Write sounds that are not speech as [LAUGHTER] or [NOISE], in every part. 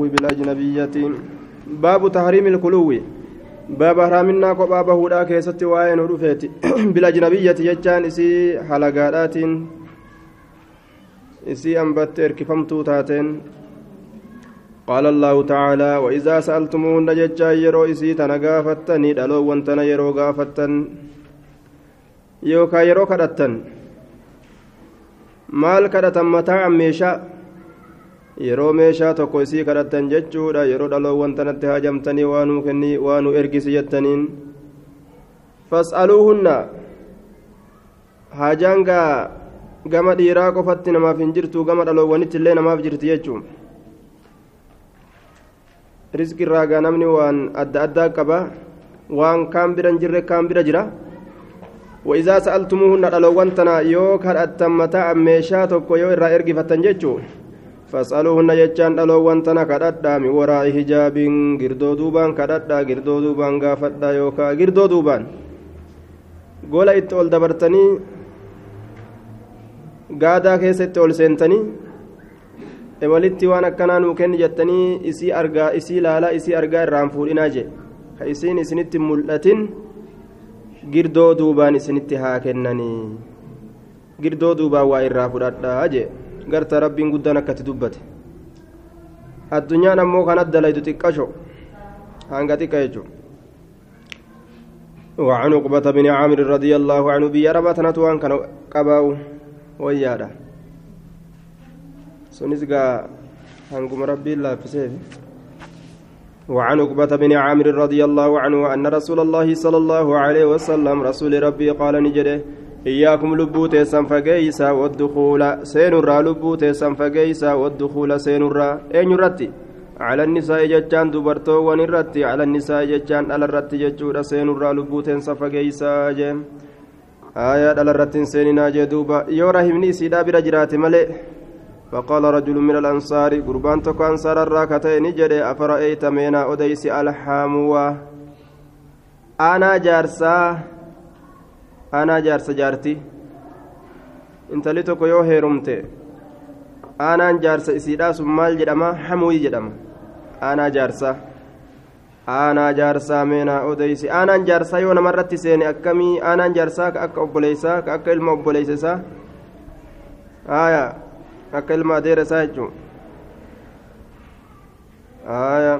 الخلو بالأجنبية باب تحريم الخلو باب حرامنا قبا بهودا كيست وين رفيت بالأجنبية يجان إسي حلقات إسي أنبت إركفمتو تاتين قال الله تعالى وإذا سألتموهن ججا يرو إسي تنقافتني دلو وانتنا يرو قافتن يوكا يرو كدتن maal kadhatan mataa meeshaa yeroo meeshaa tokko isii kadhattan jechuudha yeroo dhaloowwan tanatti haajamtanii waanuu kennii waanuu ergisi jettaniin fas'aluuhunna haajaan gaa gama dhiiraa qofatti namaaf hin jirtu gama dhaloowwanitti illee namaaf jirti jechuun riski irraa gaa namni waan adda addaa qaba waan kaan bira hin jirre kaan bira jira وإذا سألتموهن دلوان تنا يو كرأتم متاع ميشا توكو يو إرى إرقي فتن جيتشو فاسألوهن جتشان دلوان تنا كرأتا من وراء حجاب yookaan girdoo duubaan gola itti ol dabartanii gaadaa keessa itti ol seentanii walitti waan akkanaa nuu kenni jettanii isii argaa isii laalaa isii argaa irraan fuudhinaa jee ka isiin isinitti mul'atin girdoo duubaan isinitti haa kennanii girdoo duubaan waa irraa fudhadhaa jee garta rabbiin guddaan akkatti dubbate. Addunyaan ammoo kan addalaytu xiqqasho hanga xiqqa jechuudha. وعن عقبة بن عامر رضي الله عنه بيربة نتوان كان قباو ويادا سنسقى هنقم ربي الله في سيفي وعن عقبة بن عامر رضي الله عنه أن رسول الله صلى الله عليه وسلم رسول ربي قال نجده إياكم لبوت سنفقيسا والدخول سينرا لبوت سنفقيسا والدخول سينرا أين رتي على النساء جتان دبرتو ونرتي على النساء جتان على الرتي جتشورا سينرا لبوت سنفقيسا جيم آية على الرتي سيننا جدوبا يورا همني سيدا برجرات ملئ فقال رجل من الأنصار قربان تكو أنصار الراكتين جري أفرأيت مينا أديس الحاموة أنا جارسا أنا جارسا جارتي انت لتكو يو هيرمتي أنا جارسا إسيدا سمال جدما حموي جدما أنا جارسا أنا جارسا مينا أديس أنا جارسا يو نمرت سيني أكمي أنا جارسا كأك أبوليسا كأك إلما أبوليسا آية akka ilma adeera isaa jechuun. Qaala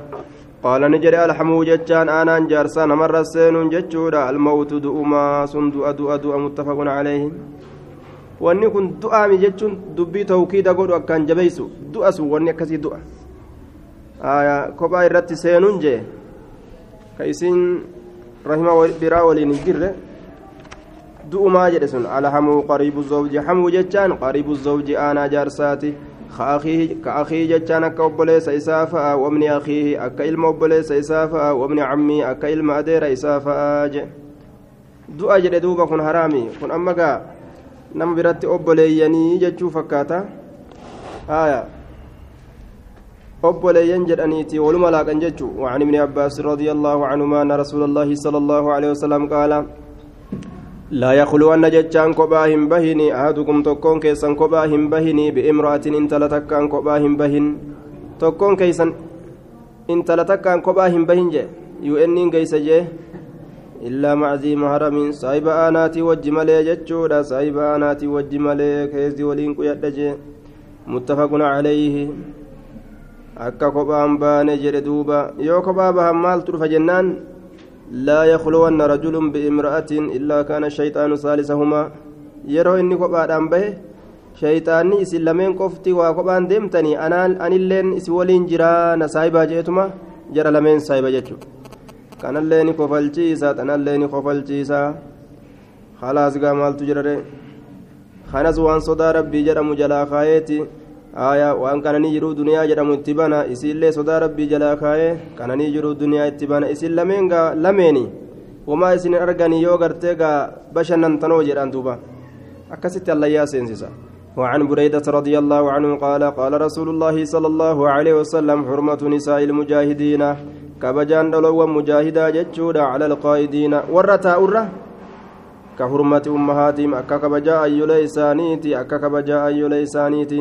alhamuu jechaan aanaan jaarsaa namarra seenuun jechuudha almawtu du'umaa sun du'a du'a du'a muttafaqun caleehi wanni kun du'aami jechuun dubbii tawkiida godhu akkaan jabeeysu du'a sun wanni akkasii du'a kophaa irratti seenuun jee ka isiin rahima biraa waliin hin jirre du'umaa jedhe sun alhamuu qariibu zawji hamuu jechaan qariibu zawji aanaa jaarsaati كأخيه جتان أكا أبوليس إسافا وابن أخيه أكا إلما أبوليس إسافا وابن عمي أكا إلما أدير إسافا du'a jedhe duuba kun haraami kun amma gaa nama biratti obboleeyyanii jechuu fakkaata haya obboleeyyan jedhaniiti waluma laaqan jechuu وعن ابن عباس رضي الله عنهما أن رسول الله صلى الله عليه قال لا يخلون ججان كوباهم بهني أحدكم تكون كيسن كوباهم بهني بإمرأة انت لتكان كوباهم بهن. تكون كيسن انت لتكان كوباهم بهن جي يؤنين كيس جي إلا مع ذي محرم صاحب آناتي وجمالي جتشودا صاحب آناتي وجمالي كيزي ولين متفق عليه. akka kophaan baane jedhe duuba yoo kophaa bahan maaltu لا يخلون رجل بامرأة إلا كان الشيطان ثالثهما yeroo inni kophaadhaan bahe shayxaanni isin lameen qofti waa kophaan deemtanii anilleen isin waliin jiraa na saayibaa jeetuma jara lameen saayiba jechuudha kanallee ni kofalchiisa tanallee ni kofalchiisa halaas gaa maaltu jirare kanas waan sodaa rabbii jedhamu jalaa kaayeeti aayaa waan kananii jiru duniyaa jedhamu itti bana isiillee sodaa rabbii jalaa kaayee kananii jiru duniyaa itti bana isin lameen gaa lameeni wamaa isin arganii yoo gartee gaa bashannantanoo jedhan duuba akkasitti allayyaa seensisa وعن بريدة رضي الله عنه قال قال رسول الله صلى الله عليه وسلم حرمة نساء المجاهدين كبجان دلو مجاهدا جتشودا على القائدين ورتا أرة كحرمة أمهاتهم أكا كبجاء أيوليسانيتي أكا كبجاء أيوليسانيتي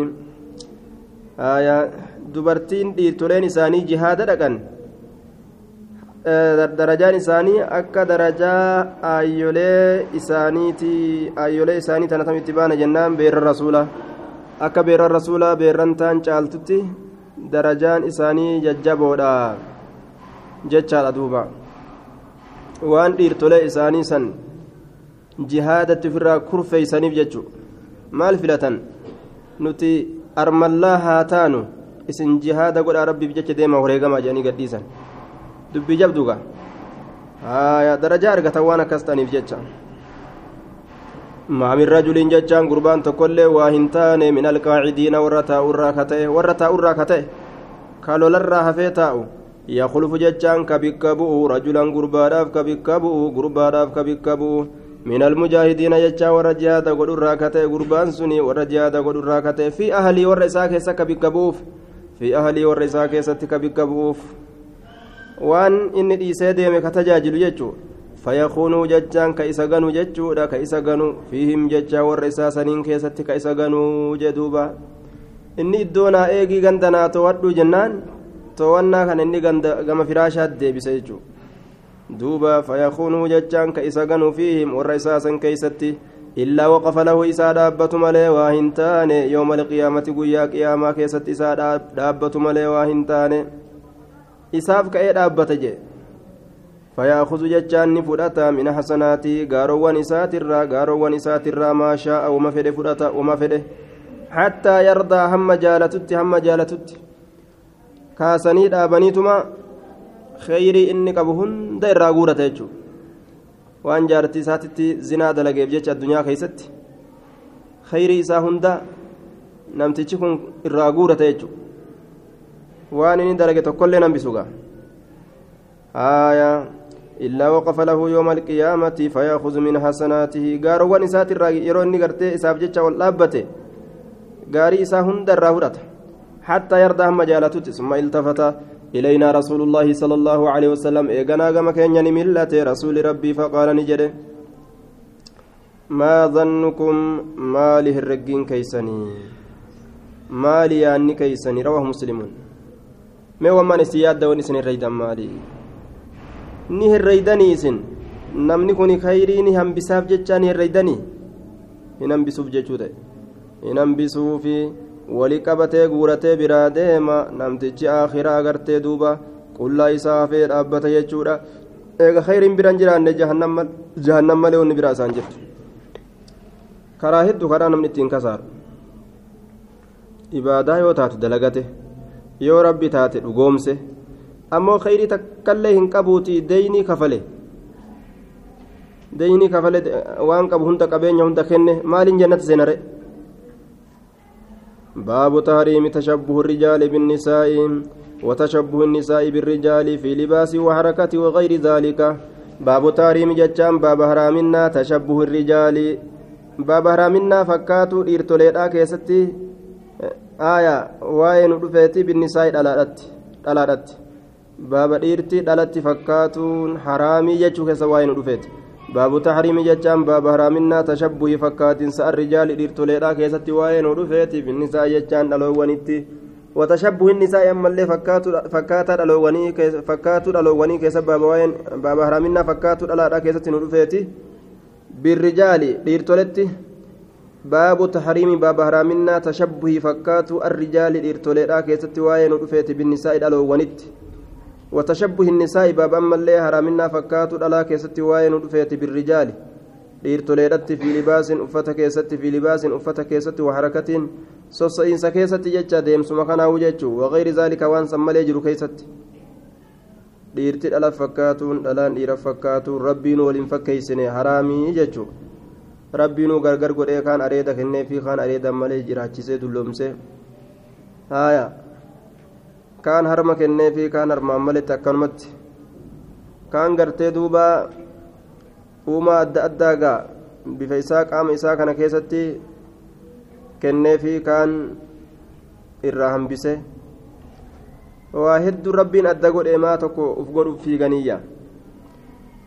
dubartiin dhiirtoleen isaanii jihaada dhaqan. Darajaan isaanii akka darajaa aayyolee isaaniiti aayyolee isaanii tana tam itti baana jennaan beerran rasuula. Akka beerran rasuula beerran taan caaltutti darajaan isaanii jajjaboodha jechaadha duuba. Waan dhiirtolee isaanii san jihaadatti ofirraa kurfeeysaniif jechu. Maal filatan? Nuti armallaa haa taanu isin jihaada godhaa rabbiif jecha deemaa horeegamaa jedhanii gadhiisan. Dubbii jabduuga haya darajaa argatan waan akkas ta'aniif jecha. Maamin rajuliin jechaan gurbaan tokkollee waa hin taane min alqaacidiina warra taa'urraa ka ta'e warra taa'urraa ka ta'e ka lolarraa hafee taa'u. Yaa yakulufu jechaan ka bikka bu'u rajulan gurbaadhaaf ka bikka bu'u gurbaadhaaf ka bikka bu'u. من المجاهدين ججا ورا جهاد قدرا كتئ قربان سني ورا جهاد قدرا كتئ في أهلي ورا إساك كبك بؤوف في أهلي ورا dhiisee deeme ka tajaajilu jechuu fayakuunuu jechaan ka isa ganu jechuudha ka isa ganu fiihim jechaa warra isaa saniin keessatti ka isa ganuu jedhuuba inni iddoo naa eegii ganda naa to'adhu jennaan to'annaa kan inni gama firaashaatti deebise jechuudha duuba fayakuunuu jechaan ka isa ganu fiihim warra isaa san keessatti illaa waqafa lahu isaa dhaabbatu malee waa hin taane yooma alqiyaamati guyyaa qiyaamaa keessatti isaa dhaabbatu malee waa hin taane. isaaf ka'ee dhaabbata jee fayaakuzu jechaan ni fudhata mina hasanaatii gaarowwan isaatirraa gaarowwan isaatirraa maa shaa'a uma fedhe fudhata uma fedhe hattaa yardaa hamma jaalatutti hamma jaalatutti kaasanii dhaabaniituma inni qabu hunda irraa guurata jechuudha waan jaartii isaatitti zinaa dalageef jecha addunyaa keessatti kheyrii isaa hunda namtichi kun irraa guurata jechuudha waan inni dalage tokkollee hambisuga آية إلا وقف له يوم القيامة فيأخذ من حسناته قارون إسات الراجي يرون نقرتي إساف جتشا واللابته قاري إسا هند الراهرة حتى يرضى مجالته ثم التفت إلينا رسول الله صلى الله عليه وسلم إيقنا كما كان ملة رسول ربي فقال نجد ما ظنكم ما له الرقين كيسني ما لي أني كيسني رواه mee wammaan isin yaadda wan isin herreydan maali ni herreydanii isin namni kun kayrii ni hambisaaf jechaa ni herreydanii hin hambisuuf jechuu ta'e hin wali qabatee guuratee biraa deema namtichi akhiraa agartee duuba qullaa isaa hafee dhaabbata jechuudha. Eega kayriin biraan jiraanne jahannam malee wanni biraa isaan jirtu. Karaa hedduu karaa namni ittiin kasaaru ibaadaa yoo taatu dalagate yoo rabbi taate dhugoomse ammoo khayrii takkallee hin qabuuti deeynii kafale. Deeynii kafale waan qabu hunda qabeenya hunda kenne maaliin jannata seenare باب تحريم تشبه الرجال بالنساء وتشبه النساء بالرجال في لباس وحركة وغير ذلك. باب تحريم جتان باب حرامنا تشبه الرجال. باب حرامنا فكاتو إرتوليدا كيستي nu dhufeeti binnisaa'i dhalaadhatti baaba dhiirti dhalatti fakkaatuun haraamii jechuu keessa waa'ee nu dhufeeti baabu tahriimii jechaan baaba haraaminaa tashabbuhii fakkaatinsa arrijaali dhiirtoleedhaa keessatti waa'ee nu dhufeeti binnisaa'i jechaan dhaloowwanitti watashabbuhi nisaa'i ammallee fakkaataa dhaloowwanii keessa baaba haraaminaa fakkaatuu dhalaadhaa keessatti nu dhufeeti birrijaali dhiirtoletti baabu taxriimi baaba haraaminaa tashabbuhii fakkaatu arrijaali dhiirtoleedhaa keessatti waa'ee nu dhufeeti binnisaa'i dhaloowwanitti watashabbuhi nisaa'i baaba ammallee haraaminaa fakkaatu dhalaa keessatti waa'ee nu dhufeeti birrijaali dhiirtoleedhatti fi libaasin uffata keessatti fi libaasin uffata keessatti waharakatiin sosso'iinsa keessatti jecha deemsuma kanaawu jechuu wagayri zaalika waan san malee jiru keessatti dhiirti dhala fakkaatuun dhalaan dhiira fakkaatuun rabbiin waliin fakkeeysine haraamii jechuu rabbiinuu gargar godhee kaan areeda kennee fi kaan areedan malee jiraachisee dulloomse haaya kaan harma kennee fi kaan harmaan maletti akkanumatti kaan gartee duuba uumaa adda addaa gaa bifa isaa qaama isaa kana keessatti kennee fi kaan irraa hambise waa hedduu rabbiin adda godhee maa tokko uf godhuuf fiiganiyya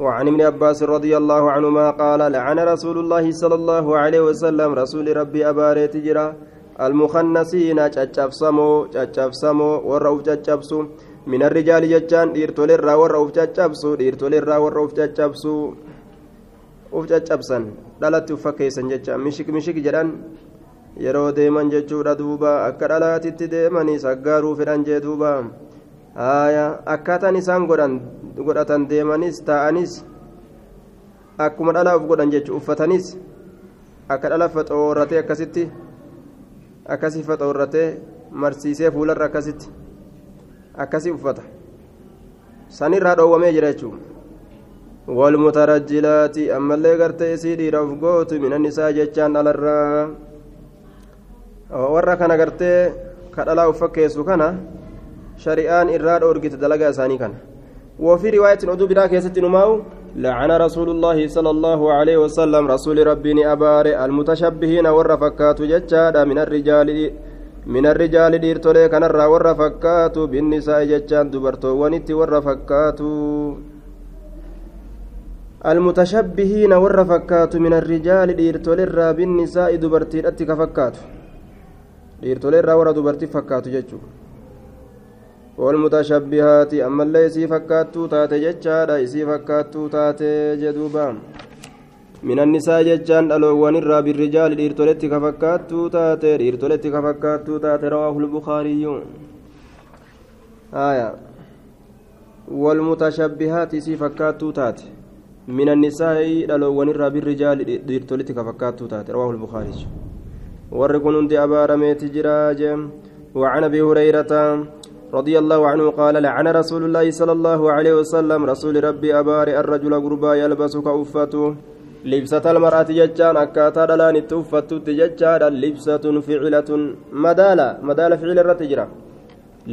وعن ابن عباس رضي الله عنهما قال لعن رسول الله صلى الله عليه وسلم رسول ربي أباريت جرا المخنسين تشابسمو تشابسمو ورؤوف تشابسو من الرجال جتان ديرتولي الرا ورؤوف تشابسو ديرتولي الرا ورؤوف تشابسو uf caccabsan dhalatti uf fakkeessan jecha mishik mishik jedhan yeroo deeman jechuudha duuba akka dhalaatitti deemanii saggaaruu fedhan jee duuba haaya akkaataan isaan godhan godhatan deemanis taa'anis akkuma dhalaa uf godhan jechu uffatanis akka dhala faxoorratee akkasitti akkasii faxoorratee marsiisee fuularra akkasitti akkasii uffata sanirraa dhoowwamee jira jechuudha والمترجلات أما اللي قرت يسيدي رفقوت من النساء جتشان على الرا warra kana gartee kadhalaa uffakkeessu kana shari'aan irraa dhoorgite dalagaa isaanii kana وفي رواية أدو بلا كيست نماو لعن رسول الله صلى الله عليه وسلم رسول ربي أبار المتشبهين والرفكات جتشادا من الرجال من الرجال ديرتولي كان الرا والرفكات بالنساء جتشان دبرتو ونت والرفكات المتشبهين والرفكات من الرجال ديرتولي الرا بالنساء دبرتي أتك فكات ديرتولي الرا ورا دبرتي فكات جتشو والمتشبهات أما اللي يسي فكاتو تاتي جتشادا يسي فكاتو تاتي جدوبا. من النساء جتشان ألوان الرا بالرجال ديرتولتي كفكاتو تاتي ديرتولتي كفكاتو تاتي رواه البخاري. آية. والمتشبهات يسي فكاتو تاتي. من النساء ألوان الرا بالرجال ديرتولتي كفكاتو تاتي رواه البخاري. ورقون انت أبارميت جراج وعن أبي هريرة رضي الله عنه قال لعن رسول الله صلى الله عليه وسلم رسول ربي أبار الرجل قربا يلبس كأفته. لبسة المرأة ججان أكاتا دلان التوفت تججان. لبسة فعلة مدالة مدالة فعل الرتجرة.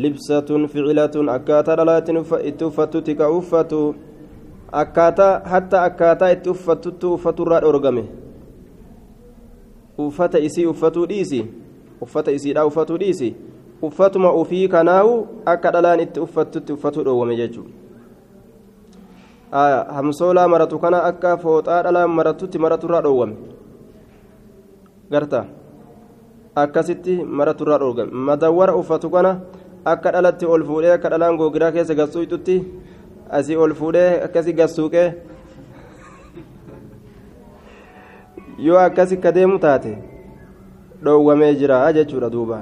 لبسة فعلة أكاتا دلان التوفت تكأفت أكاتا حتى أكاتا التوفت توفت الرأي أرقمه uffata isii uffatuu dhiisi uffata isiidhaa uffatuu dhiisi uffatuma ufii kanaahu akka dhalaan itti uffattutti uffatuu dhoowwame jechuudha hamsoolaa maratu kana akka fooxaa dhalaan maratutti maraturraa dhoowwame. Garta. Akkasitti maraturraa dhoowwame madawwara uffatu kana akka dhalatti ol fuudhee akka dhalaan googiraa keessa gassuututti asii ol fuudhee akkasii gassuuqee yoo akkasi ka deemu taate dhoowwamee jira jechuudha duuba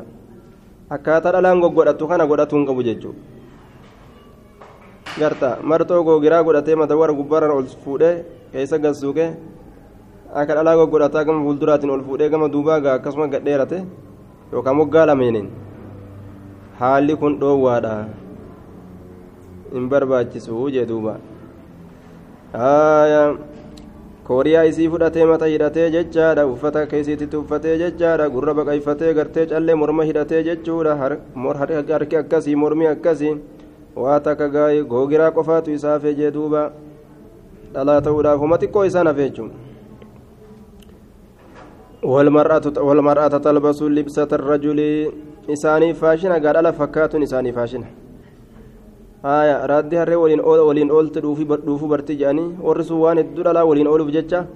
akkaataa dhalaan goggodhatu kana godhatuu hin qabu jechuudha garta marxoo googiraa godhatee matawara gubbaarraan ol fuudhee keessa gassuuqee akka dhalaa goggodhataa gama fuulduraatiin ol fuudhee gama duubaa gaa akkasuma gadheerate yookaan moggaa lameeniin haalli kun dhoowwaadha hin barbaachisu jee duuba kooriyaa isii fudhatee mata hidhatee jechaadha uffata keessiitti uffatee jechaadha gurra baqayfatee gartee callee morma hidhatee jechuudha harki akkasii mormi akkasii waa takka googiraa qofaatu isaa fejee duuba dhalaa ta'uudhaaf homa xiqqoo isaan hafe jechuudha. والمرأة تلبس لبسة الرجل إساني فاشنة قال ألا فكات إساني فاشنة haya raaddi harree waliin waliin oolti dhuufuu barti jedhanii warri sun waan hedduu dhalaa waliin ooluuf jecha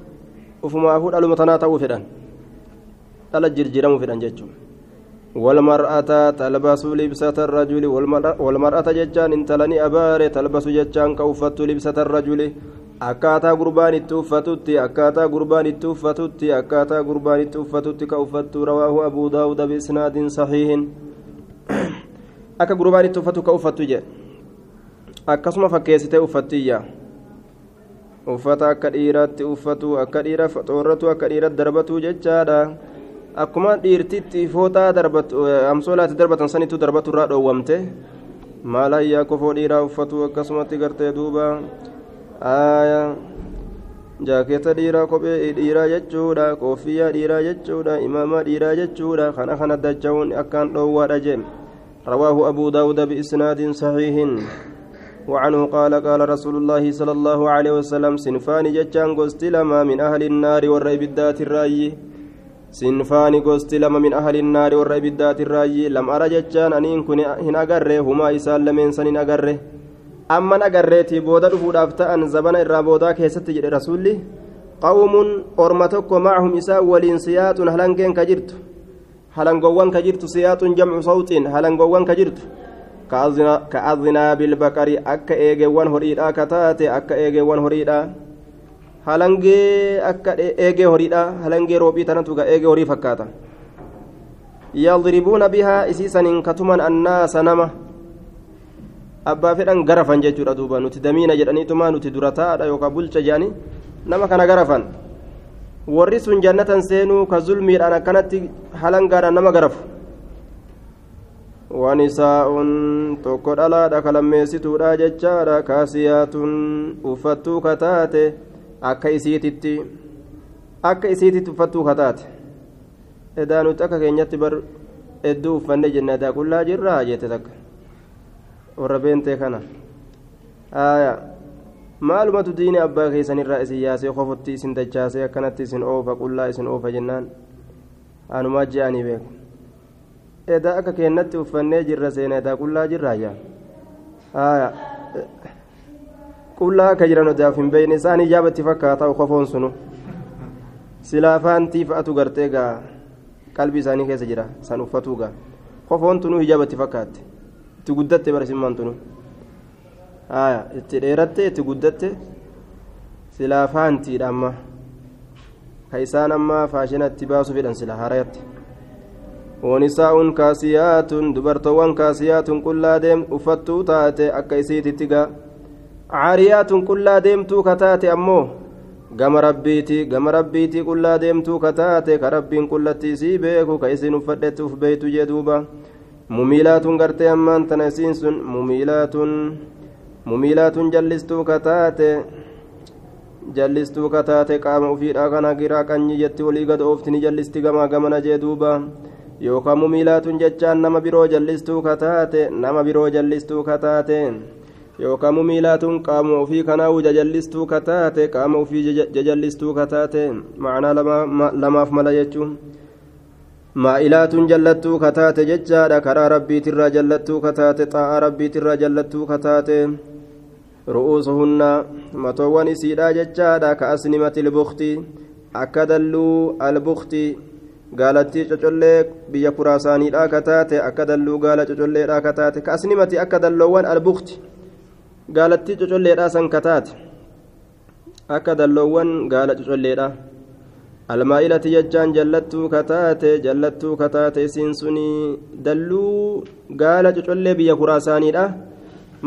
ufumaafuu dhaluma tanaa ta'uu fedhan. Dhala jirjiramuu fedhan jechuudha. Walmar'ata talbasu libsata rajuli walmar'ata jechaan intalani abaare talbasu jechaan ka uffattu libsata rajuli. Akkaataa gurbaan itti uffatutti akkaataa gurbaan itti uffatutti akkaataa gurbaan itti uffatutti ka uffattu rawaahu abuu daawuda biisnaadin sahiihin. [COUGHS] Akka gurbaan itti uffatu ka uffattu jedhe akkasuma fakkeessitee uffattiyya uffata akka dhiiraatti uffatu akka dhiira xoorratu akka dhiiratti darbatu jechaadha akkuma dhiirtitti fooxaa darbatu amsoolaatti darbatan sanittuu darbatu irraa dhoowwamte maal hayyaa kofoo dhiiraa uffatu akkasumatti gartee duuba jaakeeta dhiiraa kophee dhiiraa jechuudha koofiyyaa dhiiraa jechuudha imaamaa dhiiraa jechuudha kana kana dacha'uun akkaan dhoowwaadha jee رواه أبو داود بإسناد صحيح وعنه قال قال رسول الله صلى الله عليه وسلم سنفان جتان قست لما من أهل النار والرئب الذات الرأي. سنفان قست لما من أهل النار والرئب الذات الرأي. لم أرى جتان أن كن هن أقره هما إسال لمن سن أقره أما أقرتي بودا رفود أفتأن زبنا الرابودا كيست رسولي. قوم أرمتك معهم إساء والإنسيات هلنكين كجرت. halangoowwan ka jirtu siyaaxuun jamcu sawxiin halangoowwan ilbaqari akka eegeewwan horiidhaa ka taate akka eegeewwan horiidhaa halangee akka eegee horiidhaa halangee roobii tanatu eegee horii fakkaata yadribuuna bihaa isiisaniin katuman annaasa nama abbaa fedhan garafan jechuudha duuba nuti damiina jedhaniitumaa nuti dura taa'adha yookaan bulcha jedhanii nama kana garafan warri sun jannatan seenuu ka zulmiidhaan akkanatti halangaadhaan nama garafu wanisaa'un tokko dhalaadha ka lammeessituudha jechaadha kaasiyaatun uffattuu kataate akka isiititti akka isiititti uffattuu kataate edaa nuti akka keenyatti bar hedduu uffanne jenna edaa qullaa jirraa jette takka. Warra beentee kana. Aayaa. Maalumatu diini abbaa keessanirraa isin yaasee kofutti isin dachaasee akkanatti isin oofa qullaa isin oofa jennaan. Hanumaa je'anii beeku edaa akka keennatti uffannee jirra seena edaa qullaa jirraa jaa aayaa qullaa akka jiran odaaf hin beeyne isaan ijaabatti fakkaata kofoon sunu. Silaafaantii fa'atu gartee gaa qalbii isaanii keessa jira san uffatuu gaa. Kofoon tunuu hijaabatti fakkaatte. Itti guddatte barsimmaan tunuu itti dheeratte itti guddatte. Silaa faantiidha amma. Ka isaan amma faashinatti baasuu fedhan sila harayatti wanisaa'uun kaasiyaatun dubartoowwan kaasiyaatun qullaa deem uffattuu taate akka isiititti gaa. Caariyaatun qullaa deemtuu ka taate ammoo gama rabbiiti gama rabbiiti qullaa deemtuu ka taate ka rabbiin qullatti isii beeku ka isin uffadhetti uf beeytu jee duuba. Mumiilaatun gartee ammaan tana isiin sun mumiilaatun mumiilaatun jallistuu ka taate jallistuu ka taate qaama ufiidha kana giraa qanyi jetti ni jallisti gamaa gamana jee duuba yookaan mumiilaatun jechaan nama biroo jallistuu ka taate nama biroo jallistuu ka taate yookaan mumiilaatun qaama ofii kanaa jajallistuu ka taate qaama ofii jajallistuu ka taate macnaa lamaaf mala jechuun maa'ilaatun jallattuu ka taate jechaadha karaa rabbiitirraa jallattuu ka taate xaa'aa rabbiitirraa jallattuu ka taate ru'uusuhunna matoowwan isiidhaa jechaadha ka asnimati albukti akka dalluu albukti gaalattii cocollee biyya kuraasaaniidhaa ka taate akka dalluu gaala cocolleedhaa ka taate. Ka asnimati akka dalloowwan albukti gaalattii cocolleedhaa san ka taate. Akka dalloowwan gaala cocolleedhaa almaa'ilati jechaan jallattuu kataate jallattuu kataate isiin suni dalluu gaala cocollee biyya kuraasaaniidha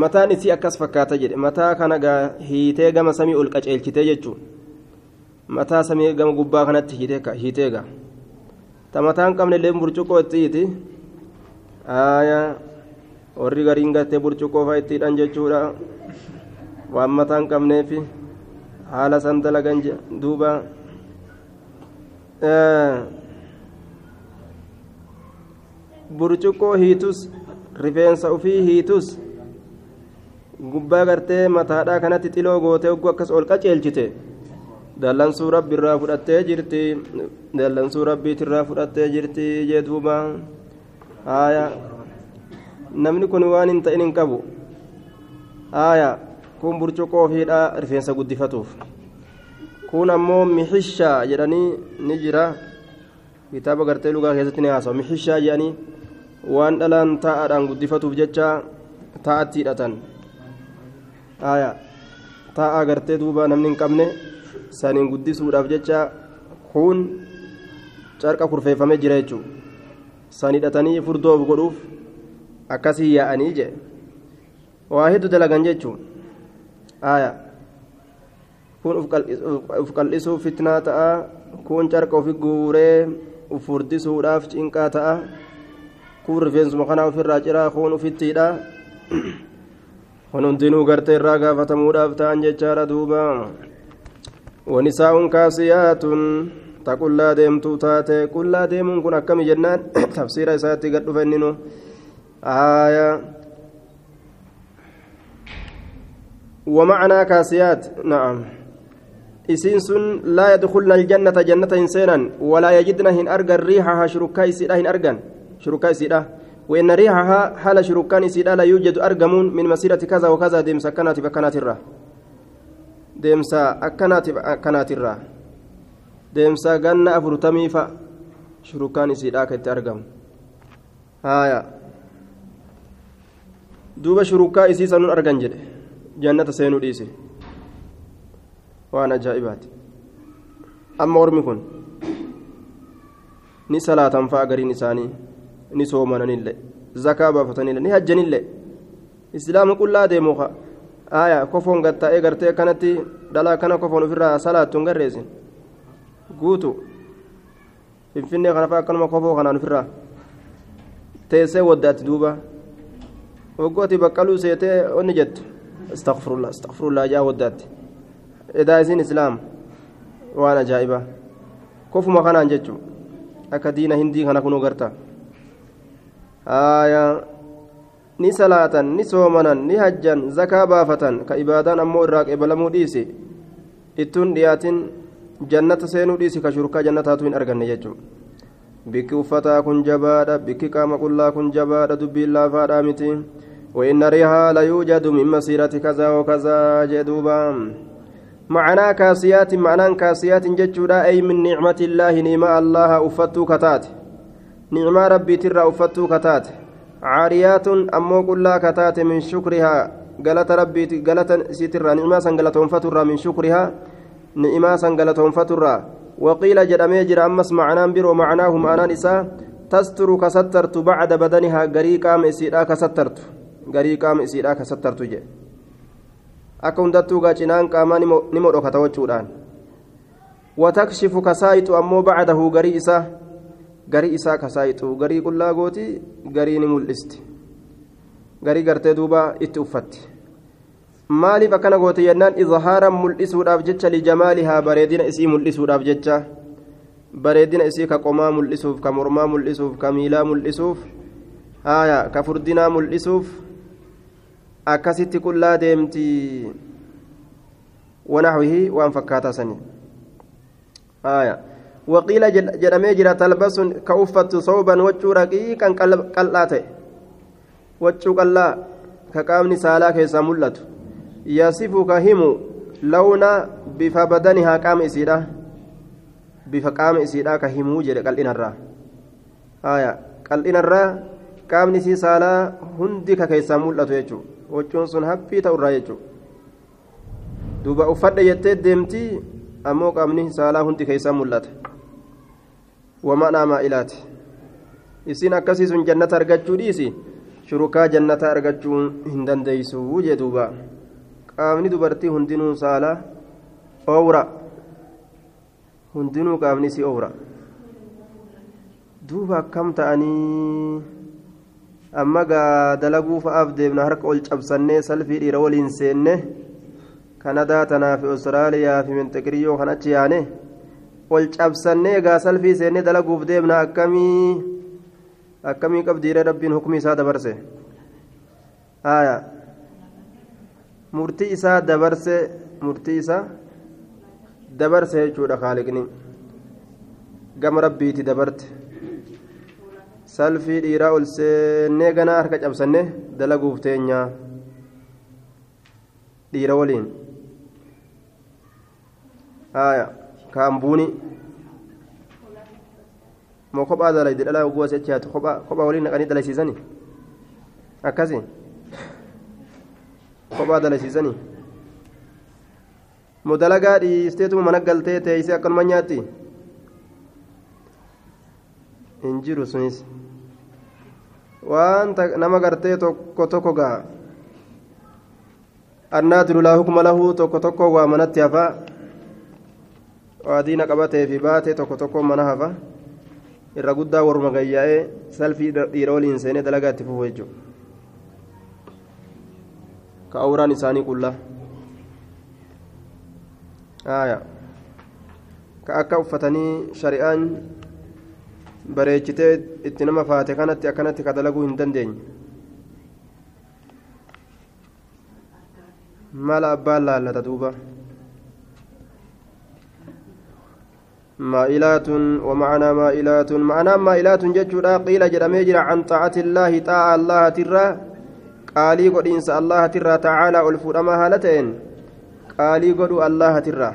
mataan isii akkas fakkaata jedhe. Mataa kana gaa hiitee gama samii ol qaceelchitee jechuun. Mataa samii gama gubbaa kanatti hiitee gaa ta mataan qabne illee burcuqqoo itti hiiti aayaa warri gariin gartee burcuqqoo fa'aa ittiidhaan jechuudha. Waan mataan qabneefi haala san dalagan duuba. burcuqqoo hiitus rifeensa ufii hiitus gubbaa gartee mataadhaa kanatti xiloo gootee ogguu akkas ol qaceelchite dallansuu rabbiirraa fudhattee jirti dallansuu rabbiitirraa fudhattee jirti jee duuba haaya namni kun waan hin ta'in hin qabu haaya kun burcuqqoo ofiidhaa rifeensa guddifatuuf kun ammoo mixishaa jedhanii ni jira kitaaba gartee lugaa keessatti ni haasawu mixishaa jedhanii waan dhalaan taa'aadhaan guddifatuuf jecha taa'atti hidhatan aya taa'aa gartee duuba namni hin qabne saniin guddisuudhaaf jecha kun carqa kurfeeffamee jira jechuudha san hidhatanii furdoof godhuuf akkasii yaa'anii jee waa hedduu dalagan jechuudha aya kun uf qal'isuuf fitnaa ta'a kun carqa ofi guuree uf furdisuudhaaf cinqaa ta'a kun rifeensuma kanaa ofirraa ciraa kun ufittiidha kun hundinuu gartee irraa gaafatamuudhaaf ta'an jechaadha duuba ta qullaa deemtuu taate qullaa deemuun kun akkami jennaan tafsiira isaatti gad dhufa inninu aayaa ومعنى كاسيات نعم isiin sun laa yadkulna aljannata jannata hin seenan walaa yajidna hin argan riixahaa shurukkaa isiidha hin argan وإن ريحها حال شركان إسيدا لا يوجد أرجمون من مسيرة كذا وكذا ديمسا كانت بكنات الرا deemsa akkanaatiif akkanaatirraa deemsa ganna afurtamii fa shurukaan isiidha akka itti argamu. Haaya. Duuba shurukaa isii sanuun argan jedhe. Jannata seenuu dhiise. Waan ajaa'ibaati. Amma ormi kun ni salaatan fa'a gariin isaanii ni soomananillee zakaa baafatanillee ni hajjanillee. Islaama qullaa kaa aya kofoon gatta'ee gartee akkanatti dhalaa kana kofoon ofirraa salaattu hin garreessin. Guutu. Finfinnee kana fa'a akkanuma kofoo kanaan ofirraa. Teessee waddaatti duuba. Waggooti baqqaluu seetee onni jettu. Astaqfirullah astaqfirullah jaa waddaatti edaa isin islaam. Waan ajaa'ibaa kofuma kanaan jechuun akka diina hindii kana kunuu garta. Aayaa ni salaatan ni soomanan ni hajjan zakaa baafatan ka ibaadaan ammoo irraa qeebalamuu dhiisi ittuun dhiyaatin jannata seenuu dhiisi ka shurkaa jannataatu hin arganne jechuudha bikki uffataa kun jabaadha bikki qaama qullaa kun jabaadha dubbiin laafaadhaa miti وإن ريها ليوجد من مسيرة كذا وكذا جدوبا معنى كاسيات معنى كاسيات ججودا أي من نعمة الله نعمة الله أفتو كتات نعمة ربي ترى أفتو كتات عاريات أمو كلا كتات من شكرها. قالت ربي قالت سترى نعمة سنقلتهم فترى من شكرها. نعمة سنقلتهم فترى وقيل جرمي جر أمس معنى برو معناه معنى نساء تستر كسترت بعد بدنها. غريقا مسيرا كسترت. garii qaama isiidhaa ka sattartu jedhe akka hundattuu gaacinaan qaamaa ni modhokata wachuudhaan watakshifu kasaayitu ammoo bacdahu garii isaa garii isaa kasaayitu garii qullaa gooti garii ni mul'isti garii gartee duuba itti uffatti maaliif akkana goote yennaan izhaaran mul'isuudhaaf jecha lijamaalihaa bareedina isii mul'isuudhaaf jecha bareedina isii ka qomaa mul'isuuf ka mormaa mul'isuuf ka miilaa mul'isuuf haaya ka furdinaa mul'isuuf akkasitti qullaa deemti wanaxwihi waan fakkaataa sanii aya raqiiqan qal'aa ta'e waccuu qal'aa ka qaamni saalaa keessaa mul'atu yasifu ka himu lawna bifa badanihaa qaama isiidha bifa qaama isiidha ka himuu jedhe qal'inarraa aya qal'inarraa qaamni isii saalaa hundi ka keessaa mul'atu jechuudha waccuun sun haphii ta'urraa jechuudha duuba uffadhe jettee deemtii ammoo qaamni saalaa hundi keessaa mul'ata sun jannata argachuu dhiisi shurukaa jannata argachuu hin dandeeysu jee duuba qaamni dubartii hundinuu saalaa oowra hundinuu qaamni si oowra duuba akkam ta'anii amma gaa dalaguu fa'aaf deemna harka ol cabsannee salfii dhiira waliin seenne kanadaa tanaa fi ostiraaliyaa fi minxiqiriyyoo kan achi yaane ol cabsannee gaa salfii seennee dalaguuf deemna akkamii akkamii qabdiiree rabbiin hukmi isaa dabarse haya murtii isaa dabarse murtii isaa dabarse jechuudha kaaliqni gama rabbiiti dabarte salfii dhiiraa ol seennee ganaa harka cabsanne dalaguuf teenyaa dhiira waliin haya kaambuuni moo kophaa dalayde dhalaa oguu asii achi haatu kophaa waliin naqanii dalaysiisanii akkasii kophaa dalaysiisanii moo dalagaa dhiisteetuma mana galtee teeysee akkanuma nyaatti hin jiru sunis waan nama gartee tokko tokko gaa annaadiru laa hukma lahu tokko tokko waa manatti hafa waa diina qabatee fi baatee tokko tokko mana hafa irra guddaa warruma gayyaa'ee salfii dhiira waliin seenee dalagaa itti fufu jechuudha ka awraan isaanii qullaa. Ka akka uffatanii shari'aan bareechitee itti nama faate kanatti akkanatti ka dalaguu hin dandeenye. Mala abbaan laallata duuba مائلات ومعنى مائلات معنى مائلات ججودا قيل جرمي جرى عن طاعة الله طاعة الله ترى قالي قد إنس الله ترى تعالى الفرما هالتين قالي قد الله ترى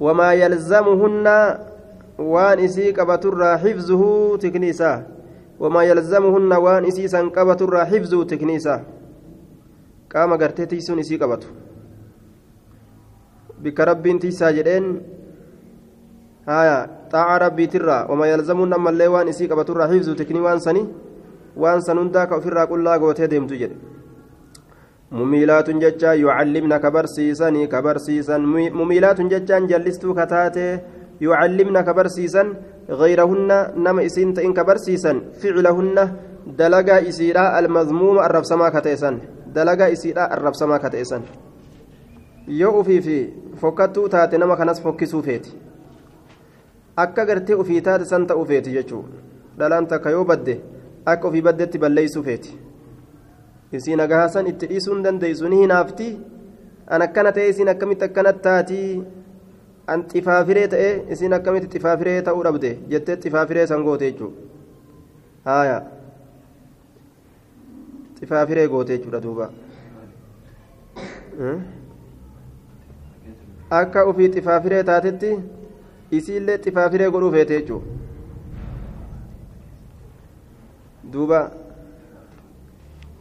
وما يلزمهن isii qabaturraa xifzuhu tikni isaa wamaa yalzamuhunna waan isii san qabaturraa xifzuhu tikni isaa qaama gartee tiisuun isii qabatu bikka jedheen haya xaaca rabbiitirraa wamaa yalzamuun ammallee waan isii qabaturraa xifzuhu tikni waan sani waan san hundaa ka ofirraa qullaa gootee deemtu jedhe مميلات ججا يعلمنا كبرسيسا كبرسيسا مميلات ججا جلستو كتاتي يعلمنا كبرسيسا غيرهن نما إسين تئن كبرسيسا فعلهن دلقا إسيرا المذموم الرب سما كتيسا دلقا إسيرا الرب سما yoo ufii fi fokkattuu taate nama kanas fokkisuu feeti akka gartee ufii taate san ta'uu feeti jechuudha. Dhalaan takka yoo badde akka ufii baddetti balleeysuu feeti. Isiin agahaasan itti dhiisuu hin dandeessu ni hinaafti. An akkana ta'e isiin akkamitti akkanatti taatii an xifaafiree ta'e isiin akkamitti xifaafiree ta'uu dhabde? Jettee xifaafiree san goote jechuudha. Haaya. Xifaafiree goote jechuudha duuba. Akka ofii xifaafiree taatetti isiillee xifaafiree godhuu feete jechuudha duuba.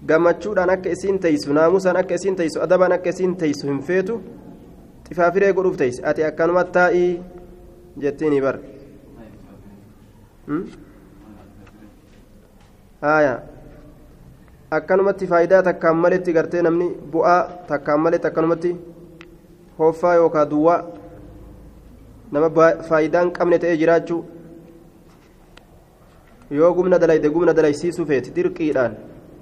gammachuudhaan akka isiin teessu naamusaan akka isiin teessu adabaan akka isiin teessu hin feetu xifaafiree godhuuf teessi ati akkanuma taa'ii jettiin bar haaya akkanumatti faayidaa takkaan maletti gartee namni bu'aa takkaan maletti akkanumatti hoffaa yookaan duwwaa nama faayidaan qabne ta'ee jiraachuu yoo gumna dalayde gumna dalaysiisuu feeti dirqiidhaan.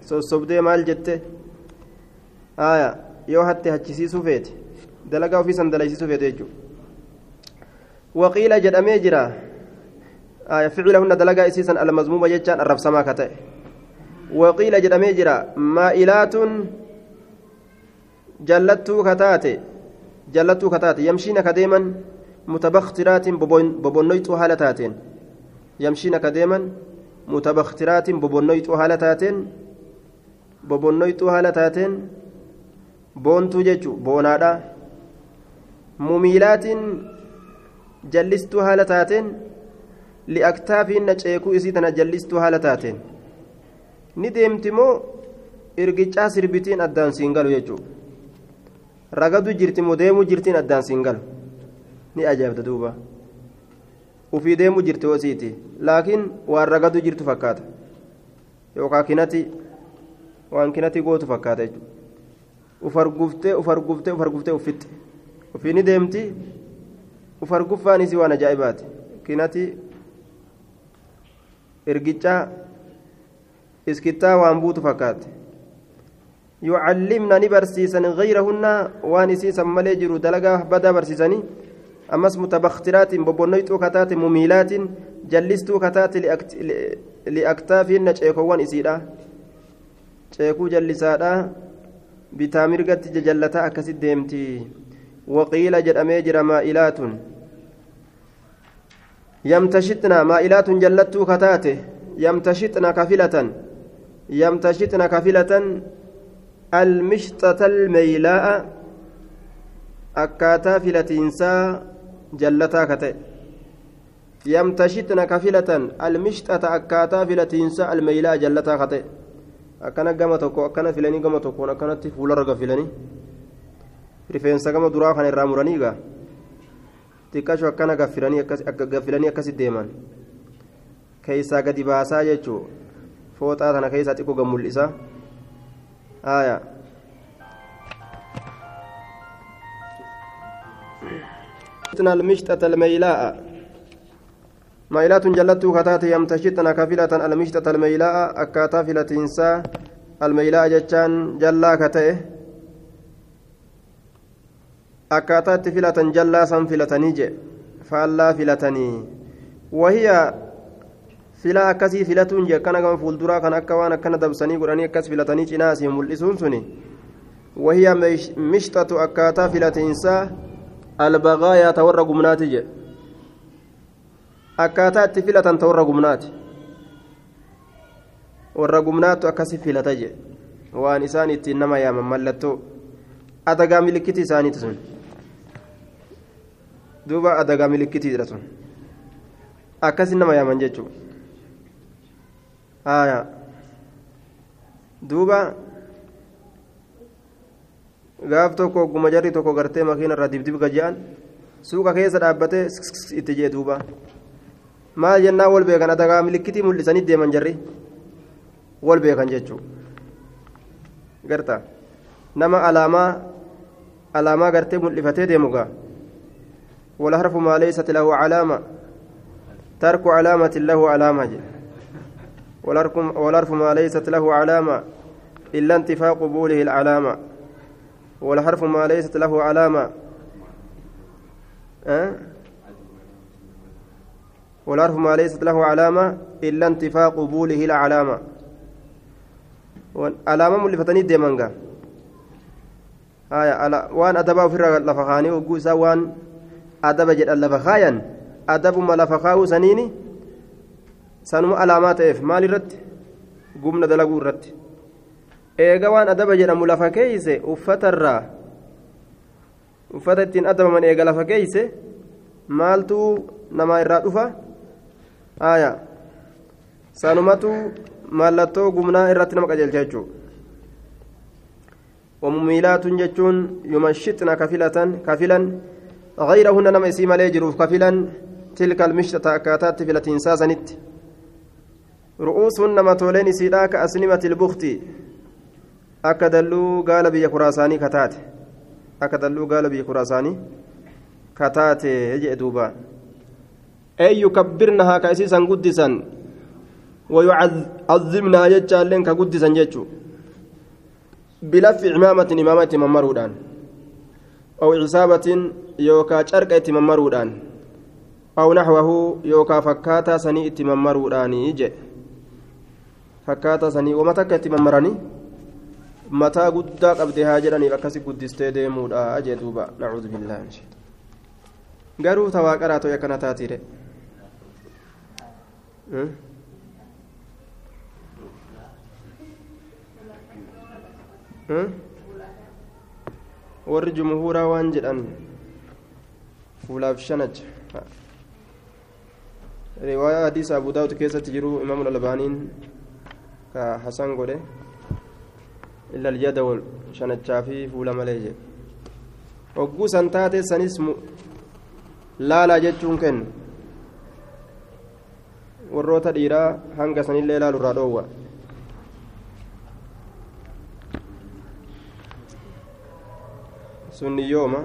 sossobdee maal jette aya yoo hatte hachisiisuu feete dalagaa ofii san dalaysiisuu feete jechuudha waqiila jedhamee jira aya ficilahunna dalagaa isiisan almazmuuma jechaan arrabsamaa ka ta'e waqiila jedhamee jira maa'ilaatun jallattuu ka jallattuu ka yamshiina ka deeman deeman mutabaktiraatiin bobonnoyxuu haala taateen bobonnoyxuu haala taateen boontuu jechu boonaadha mumiilaatiin jallistuu haala taateen li'aktaafiin na ceekuu isii tana jallistuu haala taateen ni deemti moo irgicaa sirbitiin addaan siin galu jechuudha ragadu jirti moo deemuu jirtiin addaan siin galu ni ajaa'ibta duuba. Ufii deemuu jirti hoosiiti laakiin waan ragadu jirtu fakkaata. Yookaan kinati. waan kinatti gootu fakkaata jechuudha. Ufarguftee ufarguftee ufarguftee uffitte ufiini deemti ufarguffaan isii waan ajaa'ibaati. Kinatti ergichaa iskittaa waan buutu fakkaate yucallimna ni barsiisan gayrahunna waan isiisan malee jiru dalagaa badaa barsiisanii bobonnoyxuu kataate mumiilaatiin jallistuu kataate liaktaafiinna ceekowwan isiidha ceekuu jallisaadha bitaa mirgatti jajallataa akkasit deemti waqiila jedhamee jira maa'ilaatun yamtashitna maa'ilaatun jallattuu kataate yamtashitna kafilatan yamtashitna kafilatan almishxata almeeylaa'a akkaataa filatiinsaa jallataa kate yamtashitna kafilatan almishxata akkaataa filatiinsaa almeeylaa'a jallataa kate akkana gama tokko akkana filanii gama tokkoon akkanatti fuularra gafilanii rifeensa gama duraa kana irraa muranii gaa xiqqasho akkana gaffilanii akkasi deeman keeysaa gadi baasaa jechuu fooxaa tana keessaa xiqqoo gad mul'isa aya المشتة الميلاء مايلات جلت كتات يمتشطن كفلة المشتة الميلاء أكاتا فلتينسا الميلاء جتان جلا كتئه أكاتات فلة جلا سن فلتني جي فالله فلتني وهي filaa akkasii filatuun jee akkana gama fuulduraa kan akka waan akkana dabsanii godhanii akkas filatanii cinaa asii mul'isuun suni wahiya mishxatu akkaataa filatiinsaa albagaayaa ta warra gumnaati jee akkaataa itti filatan ta warra gumnaati warra gumnaattu akkasi filata jee waan isaan ittiin nama yaaman mallattoo adagaa milikkiti isaaniiti sun duuba adagaa milikkitiidha sun akkasi nama yaaman jechuudha duuba gaaf tokko ogguma jarri tokko gartee makiina irraa dibdib gaja'an suuqa keessa dhaabbatee itti jee duuba maal jennaa wal beekan adagaa milikitii mul'isanii deeman jarri wal beekan jechuudha garta nama alaamaa alaamaa gartee mul'ifatee deemu gaa والحرف ما ليست له علامة ترك علامة له علامة والحرف ما ليست له علامة إلا انتفاء قبوله العلامة والحرف ما ليست له علامة. أه؟ والحرف ما ليست له علامة إلا انتفاء قبوله العلامة. علامة ملفتني ديمانغا آية وان أدبا في لفخاني وقوسا وان jedhan lafa kaayan adabuma lafa kaa'uu saniini sanuma alaamaa ta'eef maal irratti gumna dalaguu irratti eega waan adaba jedhamu lafa keeyse uffatarraa uffata ittiin adabaman eega lafa keeyse maaltu namaa irraa dhufa aya sanumatu mallattoo gumnaa irratti nama qajeelcha jechuu ومميلات جتون يمشطن كفلة كفلا غيرهن نما اسي مالي جروف كفلا تلك المشتة أكاتات في akka dalluu gaala biyya kuraasaanii kataate akka dalluu gaala biyya kuraasaanii kataate jee duuba. Eeyyu kabbirna haa ka isiisan guddisan. Wayucazimnaa jechaalleen ka guddisan jechuu. Bilaffi imaamatin imaama itti mammaruudhaan. Aw cisaabatin yookaa carqa itti mammaruudhaan. Aw naxwahu yookaa fakkaataa sanii itti mammaruudhaanii jee. Fakkaataa sanii wama takka itti mammaranii? mataa guddaa qabde haa jedhaniif akkasi guddistee deemuudha ajee duuba. Nacuudu billaahi min shaytaan garuu tawaa qaraa ta'e akkana taatiire hmm? hmm? warri jumhuuraa waan jedhan fuulaaf shanacha riwaayaa hadiisa abu daawud keessatti jiru imaamul albaaniin ka hasan godhe. Shanachaa fi fuula malee jedhe hogguu san taate sanis laalaa jechuun kennu warroota dhiiraa hanga sanillee laalu irraa dhoowwa sunni yooma